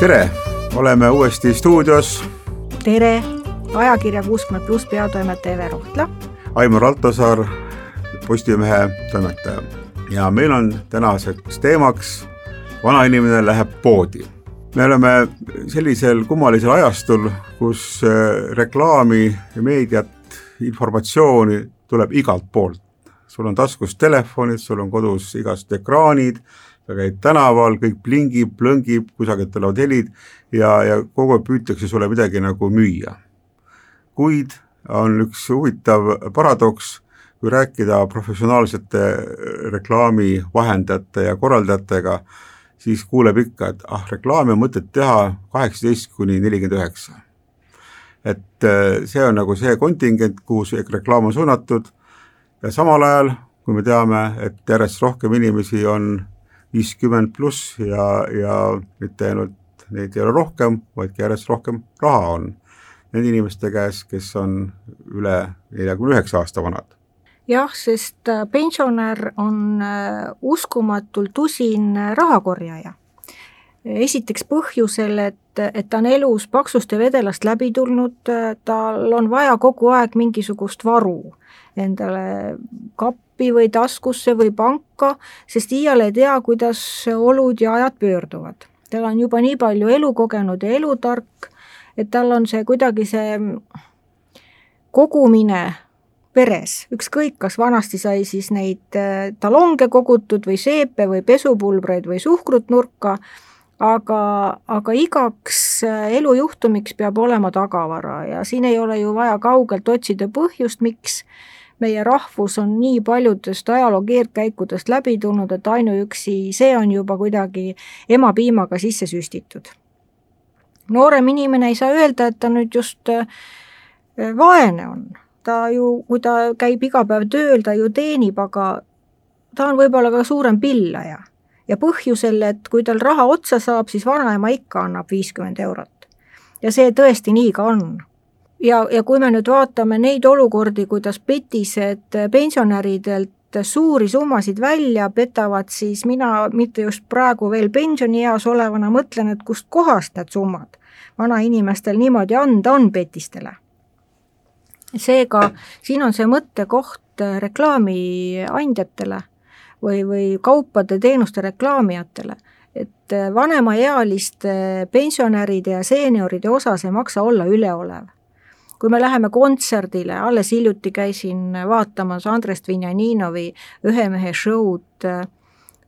tere, oleme uuesti stuudios. tere, ajakirja kuuskümmend pluss peatoimetaja Eve Rohtla. Aimar Altosaar, Postimehe toimetaja ja meil on tänaseks teemaks vanainimene läheb poodi. me oleme sellisel kummalisel ajastul, kus äh, reklaami ja meediat, informatsiooni tuleb igalt poolt. sul on taskus telefonid, sul on kodus igast ekraanid sa käid tänaval, kõik plingib, plõngib, kusagilt tulevad helid ja, ja kogu aeg püütakse sulle midagi nagu müüa. kuid on üks huvitav paradoks, kui rääkida professionaalsete reklaamivahendajate ja korraldajatega, siis kuuleb ikka, et ah, reklaami on mõtet teha kaheksateist kuni nelikümmend üheksa. et äh, see on nagu see kontingent, kuhu see reklaam on suunatud ja samal ajal, kui me teame, et järjest rohkem inimesi on viiskümmend pluss ja, ja mitte ainult neid ei ole rohkem, vaid ka järjest rohkem raha on nende inimeste käes, kes on üle neljakümne üheksa aasta vanad. jah, sest äh, pensionär on äh, uskumatult usin rahakorjaja. Esiteks põhjusel, et, et ta on elus paksust ja vedelast läbi tulnud, tal on vaja kogu aeg mingisugust varu endale kappi, või taskusse või panka, sest iial ei tea, kuidas olud ja ajad pöörduvad. tal on juba nii palju elukogenud ja elutark, et tal on see kuidagi see kogumine peres, ükskõik, kas vanasti sai siis neid äh, talonge kogutud või seepe või pesupulbreid või suhkrut nurka, aga, aga igaks äh, elujuhtumiks peab olema tagavara ja siin ei ole ju vaja kaugelt otsida põhjust, miks meie rahvus on nii paljudest ajaloo keerdkäikudest läbi tulnud, et ainuüksi see on juba kuidagi emapiimaga sisse süstitud. noorem inimene ei saa öelda, et ta nüüd just äh, vaene on, ta ju, kui ta käib iga päev tööl, ta ju teenib, aga ta on võib-olla ka suurem pillaja. Ja põhjusel, et kui tal raha otsa saab, siis vanaema ikka annab viiskümmend eurot. ja see tõesti nii ka on ja, ja kui me nüüd vaatame neid olukordi, kuidas petised pensionäridelt suuri summasid välja petavad, siis mina mitte just praegu veel pensionieas olevana mõtlen, et kust kohast need summad vanainimestel niimoodi anda on petistele. seega siin on see mõttekoht reklaamiandjatele või, või kaupade-teenuste reklaamijatele, et vanemaealiste pensionäride ja seenioride osas ei maksa olla üleolev kui me läheme kontserdile, alles hiljuti käisin vaatamas Andrest Vinjaninovi ühe mehe show'd äh,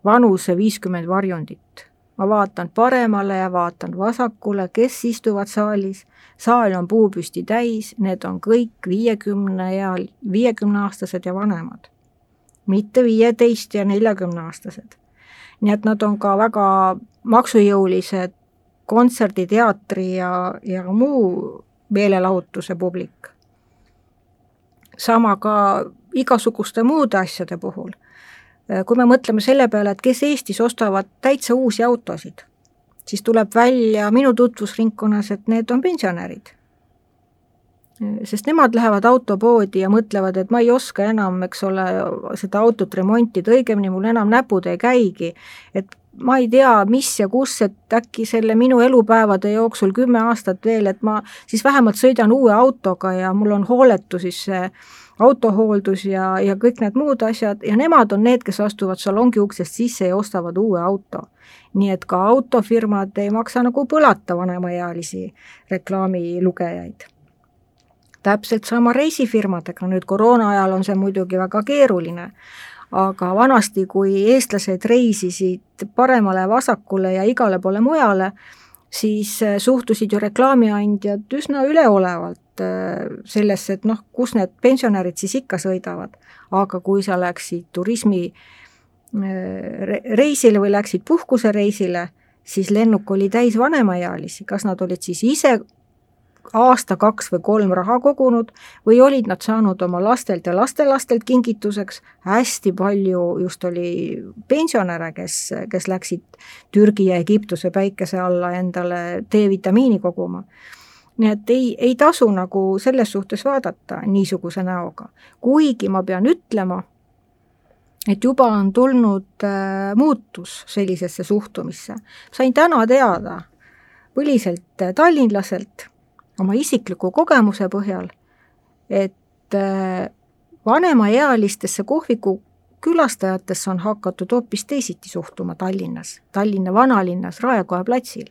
Vanuse viiskümmend varjundit. ma vaatan paremale ja vaatan vasakule, kes istuvad saalis, saal on puupüsti täis, need on kõik viiekümne eal, viiekümneaastased ja vanemad. Mitte viieteist ja neljakümneaastased. nii et nad on ka väga maksujõulised kontserdi, teatri ja, ja muu meelelahutuse publik. sama ka igasuguste muude asjade puhul. kui me mõtleme selle peale, et kes Eestis ostavad täitsa uusi autosid, siis tuleb välja minu tutvusringkonnas, et need on pensionärid sest nemad lähevad autopoodi ja mõtlevad, et ma ei oska enam, eks ole, seda autot remontida, õigemini mul enam näpud ei käigi, et ma ei tea, mis ja kus, et äkki selle minu elupäevade jooksul kümme aastat veel, et ma siis vähemalt sõidan uue autoga ja mul on hooletu siis see autohooldus ja, ja kõik need muud asjad ja nemad on need, kes astuvad salongi uksest sisse ja ostavad uue auto. nii et ka autofirmad ei maksa nagu põlata vanemaealisi reklaamilugejaid täpselt sama reisifirmadega, nüüd koroona ajal on see muidugi väga keeruline, aga vanasti, kui eestlased reisisid paremale-vasakule ja igale poole mujale, siis äh, suhtusid ju reklaamiandjad üsna üleolevalt äh, sellesse, et noh, kus need pensionärid siis ikka sõidavad. aga kui sa läksid turismi äh, reisile või läksid puhkusereisile, siis lennuk oli täis vanemaealisi, kas nad olid siis ise aasta, kaks või kolm raha kogunud või olid nad saanud oma lastelt ja lastelastelt kingituseks, hästi palju just oli pensionäre, kes, kes läksid Türgi ja Egiptuse päikese alla endale D-vitamiini koguma. nii et ei, ei tasu nagu selles suhtes vaadata niisuguse näoga, kuigi ma pean ütlema, et juba on tulnud äh, muutus sellisesse suhtumisse. sain täna teada põliselt tallinlaselt oma isikliku kogemuse põhjal, et vanemaealistesse kohviku külastajatesse on hakatud hoopis teisiti suhtuma Tallinnas, Tallinna vanalinnas Raekoja platsil.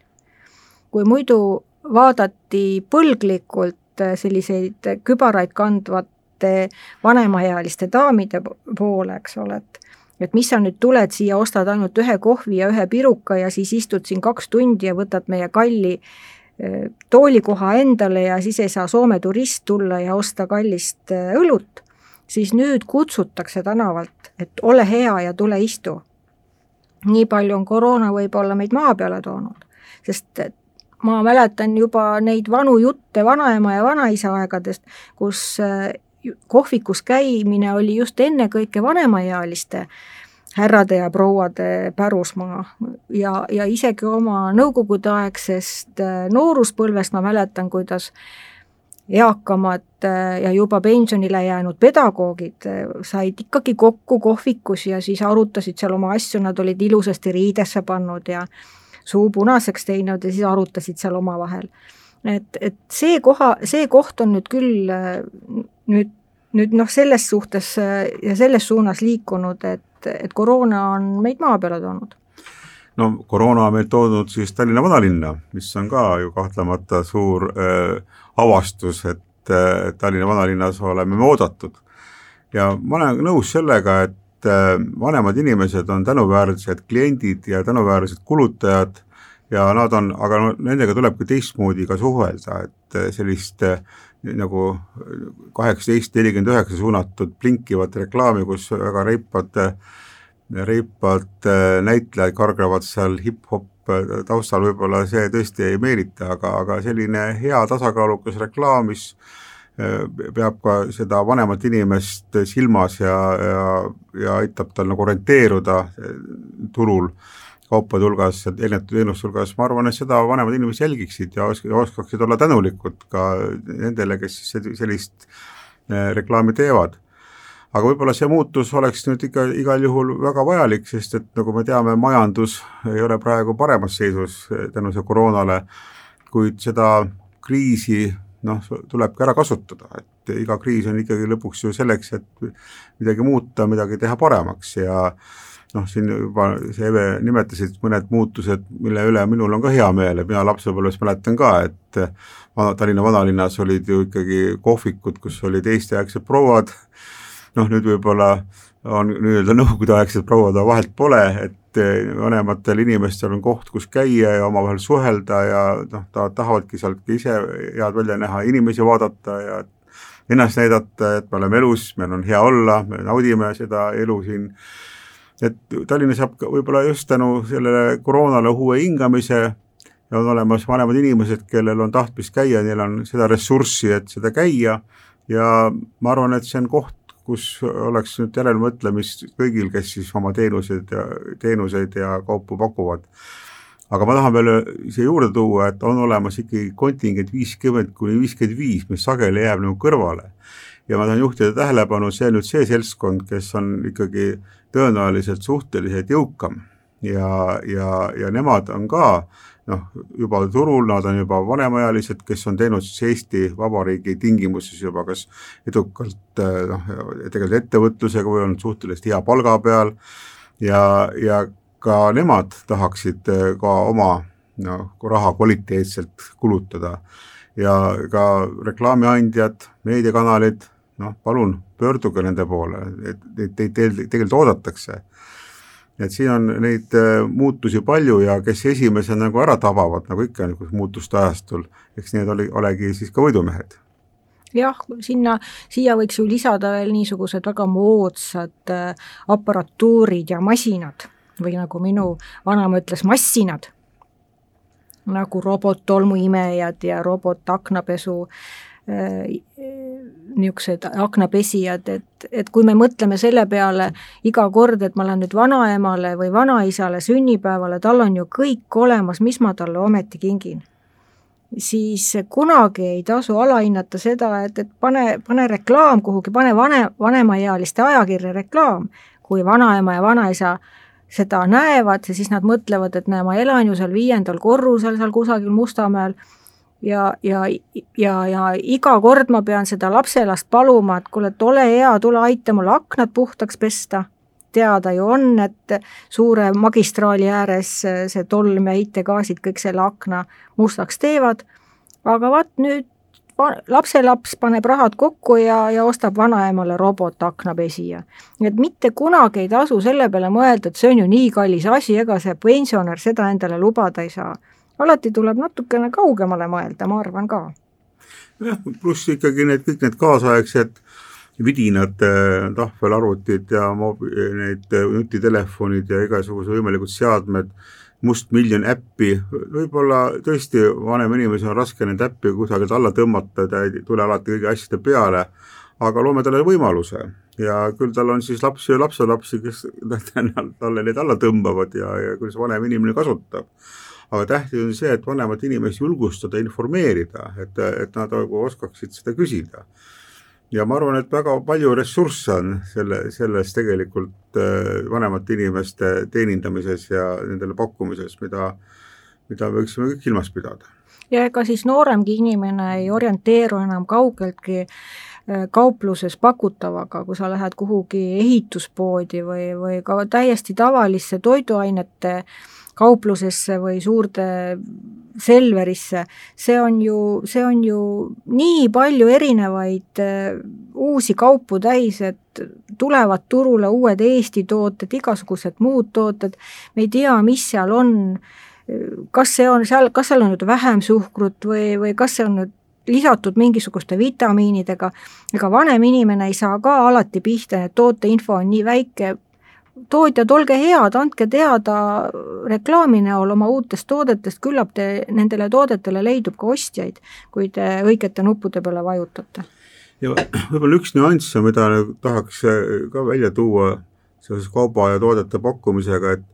kui muidu vaadati põlglikult selliseid kübaraid kandvate vanemaealiste daamide poole, eks ole, et et mis sa nüüd tuled siia, ostad ainult ühe kohvi ja ühe piruka ja siis istud siin kaks tundi ja võtad meie kalli toolikoha endale ja siis ei saa Soome turist tulla ja osta kallist eh, õlut siis nüüd kutsutakse tänavalt, et ole hea ja tule istu. nii palju on koroona võib-olla meid maa peale toonud, sest ma mäletan juba neid vanu jutte vanaema ja vanaisa aegadest, kus äh, kohvikus käimine oli just ennekõike vanemaealiste härrade ja prouade pärusmaa ja, ja isegi oma nõukogudeaegsest äh, nooruspõlvest ma mäletan, kuidas eakamad äh, ja juba pensionile jäänud pedagoogid äh, said ikkagi kokku kohvikus ja siis arutasid seal oma asju, nad olid ilusasti riidesse pannud ja suu punaseks teinud ja siis arutasid seal omavahel. et, et see koha, see koht on nüüd küll nüüd, nüüd noh, selles suhtes ja selles suunas liikunud, et, et koroona on meid maa peale toonud no koroona on meid toonud siis Tallinna vanalinna, mis on ka ju kahtlemata suur äh, avastus, et äh, Tallinna vanalinnas oleme me oodatud. ja ma olen nõus sellega, et äh, vanemad inimesed on tänuväärsed kliendid ja tänuväärsed kulutajad ja nad on, aga no nendega tulebki teistmoodi ka suhelda, et äh, sellist nagu kaheksateist, nelikümmend üheksa suunatud blinkivat reklaami, kus väga reipad, reipad näitlejad kargavad seal hip-hop taustal. Võib-olla see tõesti ei meelita, aga, aga selline hea tasakaalukas reklaam, mis äh, peab ka seda vanemat inimest silmas ja, ja, ja aitab tal nagu orienteeruda äh, turul kaupade hulgas ja erinevate teenuste hulgas, ma arvan, et seda vanemad inimesed jälgiksid ja osk-, oskaksid olla tänulikud ka nendele, kes sellist äh, reklaami teevad. Aga võib-olla see muutus oleks nüüd ikka igal juhul väga vajalik, sest et nagu me teame, majandus ei ole praegu paremas seisus eh, tänu see koroonale, kuid seda kriisi noh, tulebki ära kasutada, et iga kriis on ikkagi lõpuks ju selleks, et midagi muuta, midagi teha paremaks ja noh, siin juba sa Eve nimetasid mõned muutused, mille üle minul on ka hea meel, et mina lapsepõlves mäletan ka, et Tallinna vanalinnas olid ju ikkagi kohvikud, kus olid eestiaegsed prouad, noh, nüüd võib-olla on nii-öelda nõukogudeaegsed prouad, aga vahet pole, et eh, vanematel inimestel on koht, kus käia ja omavahel suhelda ja noh, ta tahavadki sealt ise head välja näha, inimesi vaadata ja ennast näidata, et me oleme elus, meil on hea olla, me naudime seda elu siin, et Tallinnas saab võib-olla just tänu sellele koroonale uue hingamise ja on olemas vanemad inimesed, kellel on tahtmist käia, neil on seda ressurssi, et seda käia ja ma arvan, et see on koht, kus oleks nüüd järelmõtlemist kõigil, kes siis oma teenuseid ja, teenuseid ja kaupu pakuvad. aga ma tahan veel siia juurde tuua, et on olemas ikkagi kontingent viiskümmend kuni viiskümmend viis, mis sageli jääb nagu kõrvale. Ja ma tahan juhtida tähelepanu, see on nüüd see seltskond, kes on ikkagi tõenäoliselt suhteliselt jõukam ja, ja, ja nemad on ka noh, juba turul, nad on juba vanemaealised, kes on teinud siis Eesti Vabariigi tingimustes juba kas edukalt noh, tegelikult ettevõtlusega või olnud suhteliselt hea palga peal ja, ja ka nemad tahaksid ka oma noh, raha kvaliteetselt kulutada. ja ka reklaamiandjad, meediakanalid, noh, palun pöörduge nende poole, et neid teil tegelikult oodatakse. Et siin on neid äh, muutusi palju ja kes esimesena nagu ära tabavad, nagu ikka niisugusel muutuste ajastul, eks need oli, olegi siis ka võidumehed. Jah, sinna, siia võiks ju lisada veel niisugused väga moodsad äh, aparatuurid ja masinad. Või nagu minu vanaema ütles, massinad, nagu robottolmuimejad ja robotaknapesu äh, niisugused aknapesijad, et, et kui me mõtleme selle peale iga kord, et ma lähen nüüd vanaemale või vanaisale sünnipäevale, tal on ju kõik olemas, mis ma talle ometi kingin, siis kunagi ei tasu alahinnata seda, et, et pane, pane reklaam kuhugi, pane vane, vanemaealiste ajakirja reklaam, kui vanaema ja vanaisa seda näevad siis nad mõtlevad, et näe, ma elan ju seal viiendal korrusel seal kusagil Mustamäel ja, ja, ja, ja iga kord ma pean seda lapselast paluma, et kuule, et ole hea, tule aita mul aknad puhtaks pesta. teada ju on, et suure magistraali ääres see tolm ja heitegaasid kõik selle akna mustaks teevad, aga vaat nüüd lapselaps paneb rahad kokku ja, ja ostab vanaemale robotaknapesija. et mitte kunagi ei tasu selle peale mõelda, et see on ju nii kallis asi, ega see pensionär seda endale lubada ei saa. Alati tuleb natukene kaugemale mõelda, ma arvan ka. jah, pluss ikkagi need kõik need kaasaegsed vidinad, tahvelarvutid ja mobi-, need nutitelefonid ja igasugused võimalikud seadmed mustmiljon äppi, võib-olla tõesti vanema inimesel on raske neid äppe kusagilt alla tõmmata, ta ei tule alati kõigi asjade peale, aga loome talle võimaluse ja küll tal on siis lapsi ja lapselapsi, kes talle neid alla tõmbavad ja, ja see vanem inimene kasutab. Aga tähtis on see, et vanemat inimest julgustada, informeerida, et, et nad nagu oskaksid seda küsida ja ma arvan, et väga palju ressursse on selle, selles tegelikult äh, vanemate inimeste teenindamises ja nendele pakkumises, mida, mida me võiksime kõik silmas pidada. ja ega siis nooremgi inimene ei orienteeru enam kaugeltki äh, kaupluses pakutavaga, kui sa lähed kuhugi ehituspoodi või, või ka täiesti tavalisse toiduainete kauplusesse või suurde Selverisse, see on ju, see on ju nii palju erinevaid äh, uusi kaupu täis, et tulevad turule uued Eesti tooted, igasugused muud tooted, me ei tea, mis seal on, kas see on seal, kas seal on nüüd vähem suhkrut või, või kas see on nüüd lisatud mingisuguste vitamiinidega, ega vanem inimene ei saa ka alati pihta, et tooteinfo on nii väike, tootjad, olge head, andke teada reklaami näol oma uutest toodetest, küllap te nendele toodetele leidub ka ostjaid, kui te õigete nuppude peale vajutate. ja võib-olla üks nüanss, mida tahaks ka välja tuua seoses kauba ja toodete pakkumisega, et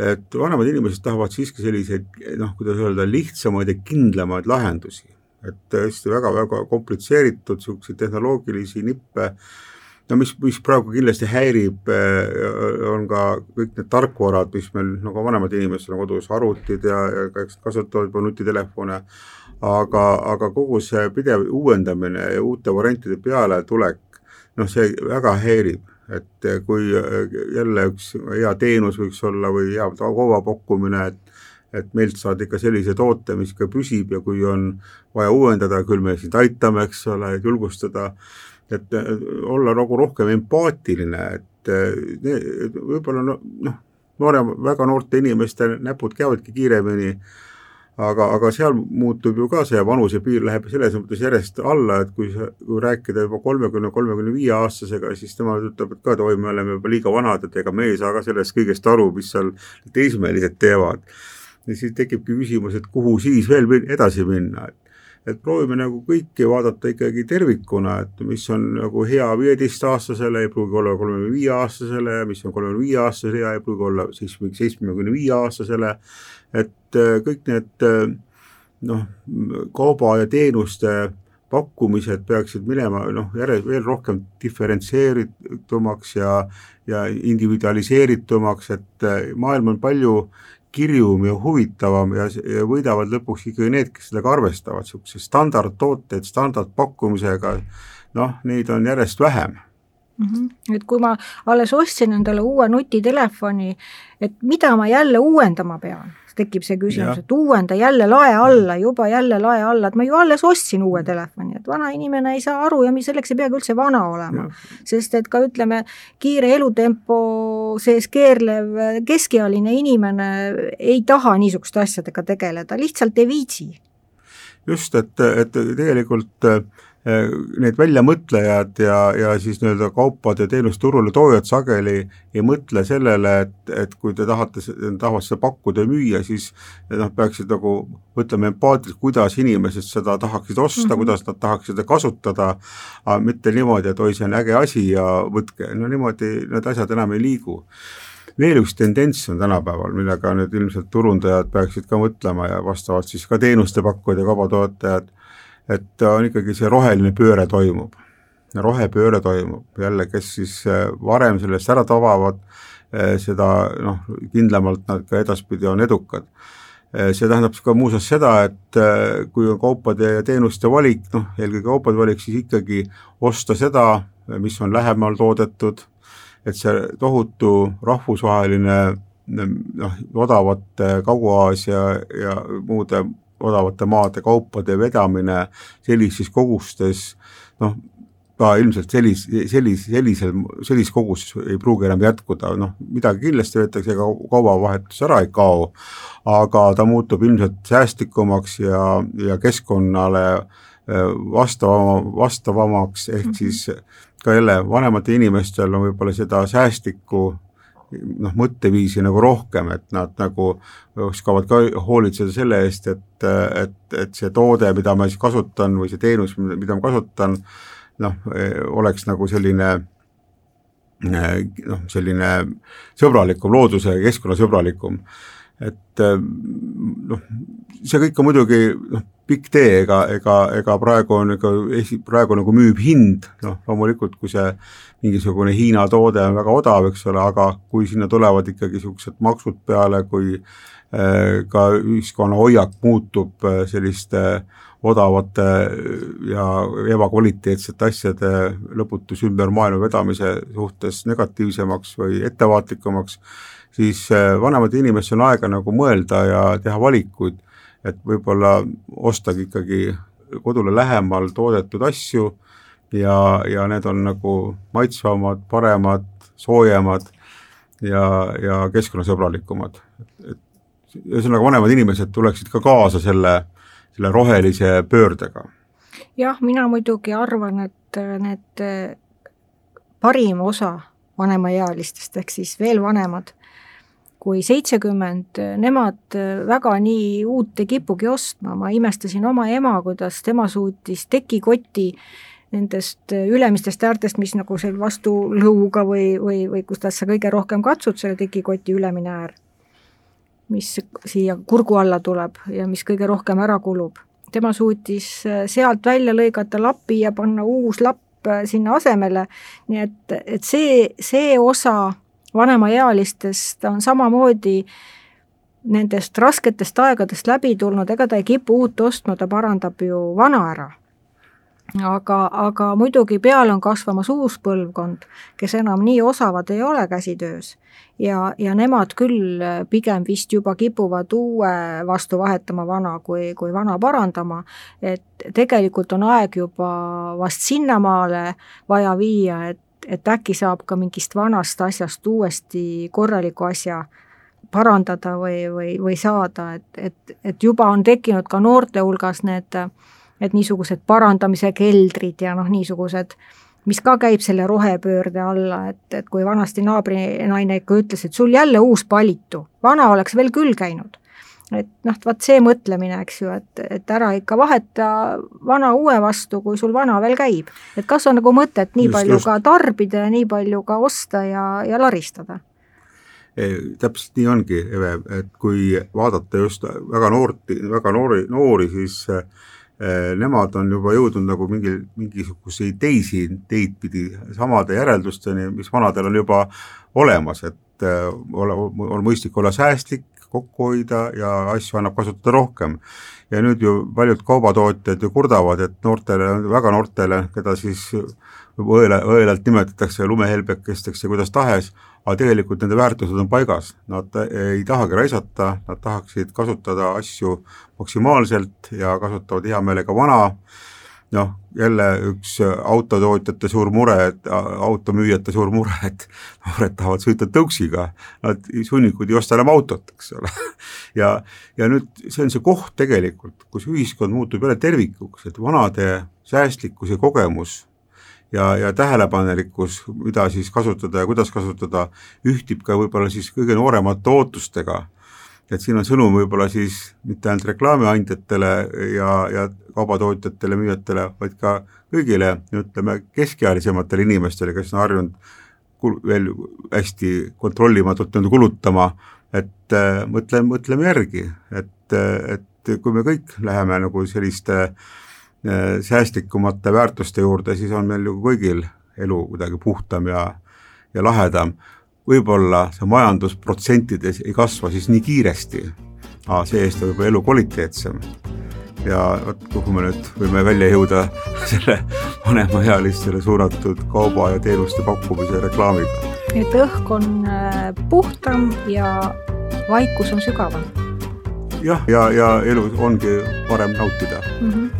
et vanemad inimesed tahavad siiski selliseid noh, kuidas öelda, lihtsamaid ja kindlamaid lahendusi. Et tõesti väga-väga komplitseeritud niisuguseid tehnoloogilisi nippe. No mis, mis praegu kindlasti häirib, äh, on ka kõik need tarkvarad, mis meil nagu vanemad inimesed on kodus, arvutid ja, ja eks kasutavad juba nutitelefone, aga, aga kogu see pidev uuendamine ja uute variantide pealetulek, noh, see väga häirib, et kui jälle üks hea teenus võiks olla või hea kaubapakkumine, et et meilt saad ikka sellise toote, mis ka püsib ja kui on vaja uuendada, küll me sind aitame, eks ole, et julgustada et olla nagu rohkem empaatiline, et võib-olla noh, noorem, väga noorte inimeste näpud käivadki kiiremini, aga, aga seal muutub ju ka see vanusepiir läheb selles mõttes järjest alla, et kui sa, kui rääkida juba kolmekümne, kolmekümne viie aastasega, siis tema ütleb, et ka, et oi, me oleme juba liiga vanad, et ega me ei saa ka sellest kõigest aru, mis seal teismelised teevad. Ja siis tekibki küsimus, et kuhu siis veel edasi minna, et et proovime nagu kõiki vaadata ikkagi tervikuna, et mis on nagu hea viieteistaastasele, ei pruugi olla kolmekümne viie aastasele, mis on kolmekümne viie aastasele hea, ei pruugi olla seitsme, seitsmekümne viie aastasele, et äh, kõik need äh, noh, kauba ja teenuste pakkumised peaksid minema noh, järjest veel rohkem diferentseeritumaks ja, ja individualiseeritumaks, et äh, maailm on palju kirjum ja huvitavam ja, ja võidavad lõpuks ikkagi need, kes sellega arvestavad, niisuguse standardtooteid standardpakkumisega, noh, neid on järjest vähem mm. -hmm. et kui ma alles ostsin endale uue nutitelefoni, et mida ma jälle uuendama pean tekib see küsimus, et uuenda jälle lae alla, juba jälle lae alla, et ma ju alles ostsin uue telefoni, et vana inimene ei saa aru ja selleks ei peagi üldse vana olema. sest et ka ütleme, kiire elutempo sees keerlev keskealine inimene ei taha niisuguste asjadega tegeleda, lihtsalt ei viitsi. just, et, et tegelikult äh, Äh, need väljamõtlejad ja, ja siis nii-öelda kaupade teenuste turule toojad sageli ei mõtle sellele, et, et kui te tahate, tahavad seda pakkuda ja müüa, siis noh, peaksid nagu mõtlema empaatiliselt, kuidas inimesed seda tahaksid osta mm, -hmm. kuidas nad tahaksid seda kasutada, mitte niimoodi, et oi, see on äge asi ja võtke, no niimoodi need asjad enam ei liigu veel üks tendents on tänapäeval, millega nüüd ilmselt turundajad peaksid ka mõtlema ja vastavalt siis ka teenuste pakkujad ja kaubatoetajad et on ikkagi see roheline pööre toimub. rohepööre toimub, jälle, kes siis varem sellest ära tabavad, seda noh, kindlamalt nad ka edaspidi on edukad see tähendab ka muuseas seda, et kui on kaupade ja teenuste valik, noh, eelkõige kaupade valik, siis ikkagi osta seda, mis on lähemal toodetud, et see tohutu rahvusvaheline noh, odavate Kagu-Aasia ja muude odavate maade kaupade vedamine sellises kogustes noh, ka ilmselt sellis-, sellis-, sellisel, sellises koguses ei pruugi enam jätkuda, noh midagi kindlasti võetakse, ega kaubavahetus ära ei kao, aga ta muutub ilmselt säästlikumaks ja, ja keskkonnale äh, vastavama, vastavamaks, ehk -hmm. siis ka jälle vanematel inimestel on võib-olla seda säästlikku noh, mõtteviisi nagu rohkem, et nad nagu oskavad ka hoolitseda selle eest, et, et, et see toode, mida ma siis kasutan või see teenus, mida ma kasutan, noh, oleks nagu selline noh, selline sõbralikum, looduse ja keskkonnasõbralikum. et noh, see kõik on muidugi noh, pikk tee, ega, ega, ega praegu on ega esi-, praegu nagu müüb hind, noh loomulikult, kui see mingisugune Hiina toode on väga odav, eks ole, aga kui sinna tulevad ikkagi niisugused maksud peale, kui äh, ka ühiskonna hoiak muutub äh, selliste odavate ja ebakvaliteetsete asjade lõputus ümber maailma vedamise suhtes negatiivsemaks või ettevaatlikumaks, siis äh, vanematel inimestel on aega nagu mõelda ja teha valikuid et võib-olla ostagi ikkagi kodule lähemal toodetud asju ja, ja need on nagu maitsvamad, paremad, soojemad ja, ja keskkonnasõbralikumad. ühesõnaga, vanemad inimesed tuleksid ka kaasa selle, selle rohelise pöördega. jah, mina muidugi arvan, et need parim osa vanemaealistest ehk siis veel vanemad kui seitsekümmend, nemad väga nii uut ei kipugi ostma, ma imestasin oma ema, kuidas tema suutis tekikoti nendest ülemistest äärtest, mis nagu seal vastu lõuga või, või, või kustast sa kõige rohkem katsud, selle tekikoti ülemine äär, mis siia kurgu alla tuleb ja mis kõige rohkem ära kulub. tema suutis sealt välja lõigata lapi ja panna uus lapp sinna asemele, nii et, et see, see osa vanemaealistest on samamoodi nendest rasketest aegadest läbi tulnud, ega ta ei kipu uut ostma, ta parandab ju vana ära. aga, aga muidugi peale on kasvamas uus põlvkond, kes enam nii osavad ei ole käsitöös ja, ja nemad küll pigem vist juba kipuvad uue vastu vahetama vana, kui, kui vana parandama, et tegelikult on aeg juba vast sinnamaale vaja viia, et et äkki saab ka mingist vanast asjast uuesti korraliku asja parandada või, või, või saada, et, et, et juba on tekkinud ka noorte hulgas need, et niisugused parandamise keldrid ja noh, niisugused, mis ka käib selle rohepöörde alla, et, et kui vanasti naabrinaine ikka ütles, et sul jälle uus palitu, vana oleks veel küll käinud et noh, vaat see mõtlemine, eks ju, et, et ära ikka vaheta vana uue vastu, kui sul vana veel käib. et kas on nagu mõtet nii just, palju just. ka tarbida ja nii palju ka osta ja, ja laristada? Täpselt nii ongi, Eve, et kui vaadata just väga noorti, väga noori, noori, siis äh, nemad on juba jõudnud nagu mingi, mingisuguseid teisi teid pidi samade järeldusteni, mis vanadel on juba olemas, et äh, ole, on mõistlik olla säästlik, kokku hoida ja asju annab kasutada rohkem. ja nüüd ju paljud kaubatootjad ju kurdavad, et noortele, väga noortele, keda siis õela, õelalt nimetatakse lumehelbekesteks ja kuidas tahes, aga tegelikult nende väärtused on paigas, nad ei tahagi raisata, nad tahaksid kasutada asju maksimaalselt ja kasutavad hea meelega vana noh, jälle üks autotootjate suur mure, et automüüjate suur mure, et noored tahavad sõita tõuksiga, nad sunnikud ei osta enam autot, eks ole. ja, ja nüüd see on see koht tegelikult, kus ühiskond muutub jälle tervikuks, et vanade säästlikkuse kogemus ja, ja tähelepanelikkus, mida siis kasutada ja kuidas kasutada, ühtib ka võib-olla siis kõige nooremate ootustega et siin on sõnum võib-olla siis mitte ainult reklaamiandjatele ja, ja kaubatootjatele, müüjatele, vaid ka kõigile, ütleme, keskealisematele inimestele, kes on harjunud kul-, veel hästi kontrollimatult nii-öelda kulutama, et äh, mõtle, mõtleme järgi, et, et kui me kõik läheme nagu selliste säästlikumate väärtuste juurde, siis on meil ju kõigil elu kuidagi puhtam ja, ja lahedam. Võib-olla see majandus protsentides ei kasva siis nii kiiresti, aga see-eest on võib-olla elu kvaliteetsem. ja vot kuhu me nüüd võime välja jõuda selle vanemaealistele suunatud kauba ja teenuste pakkumise reklaamiga. et õhk on äh, puhtam ja vaikus on sügavam. jah, ja, ja, ja elu ongi parem nautida mm. -hmm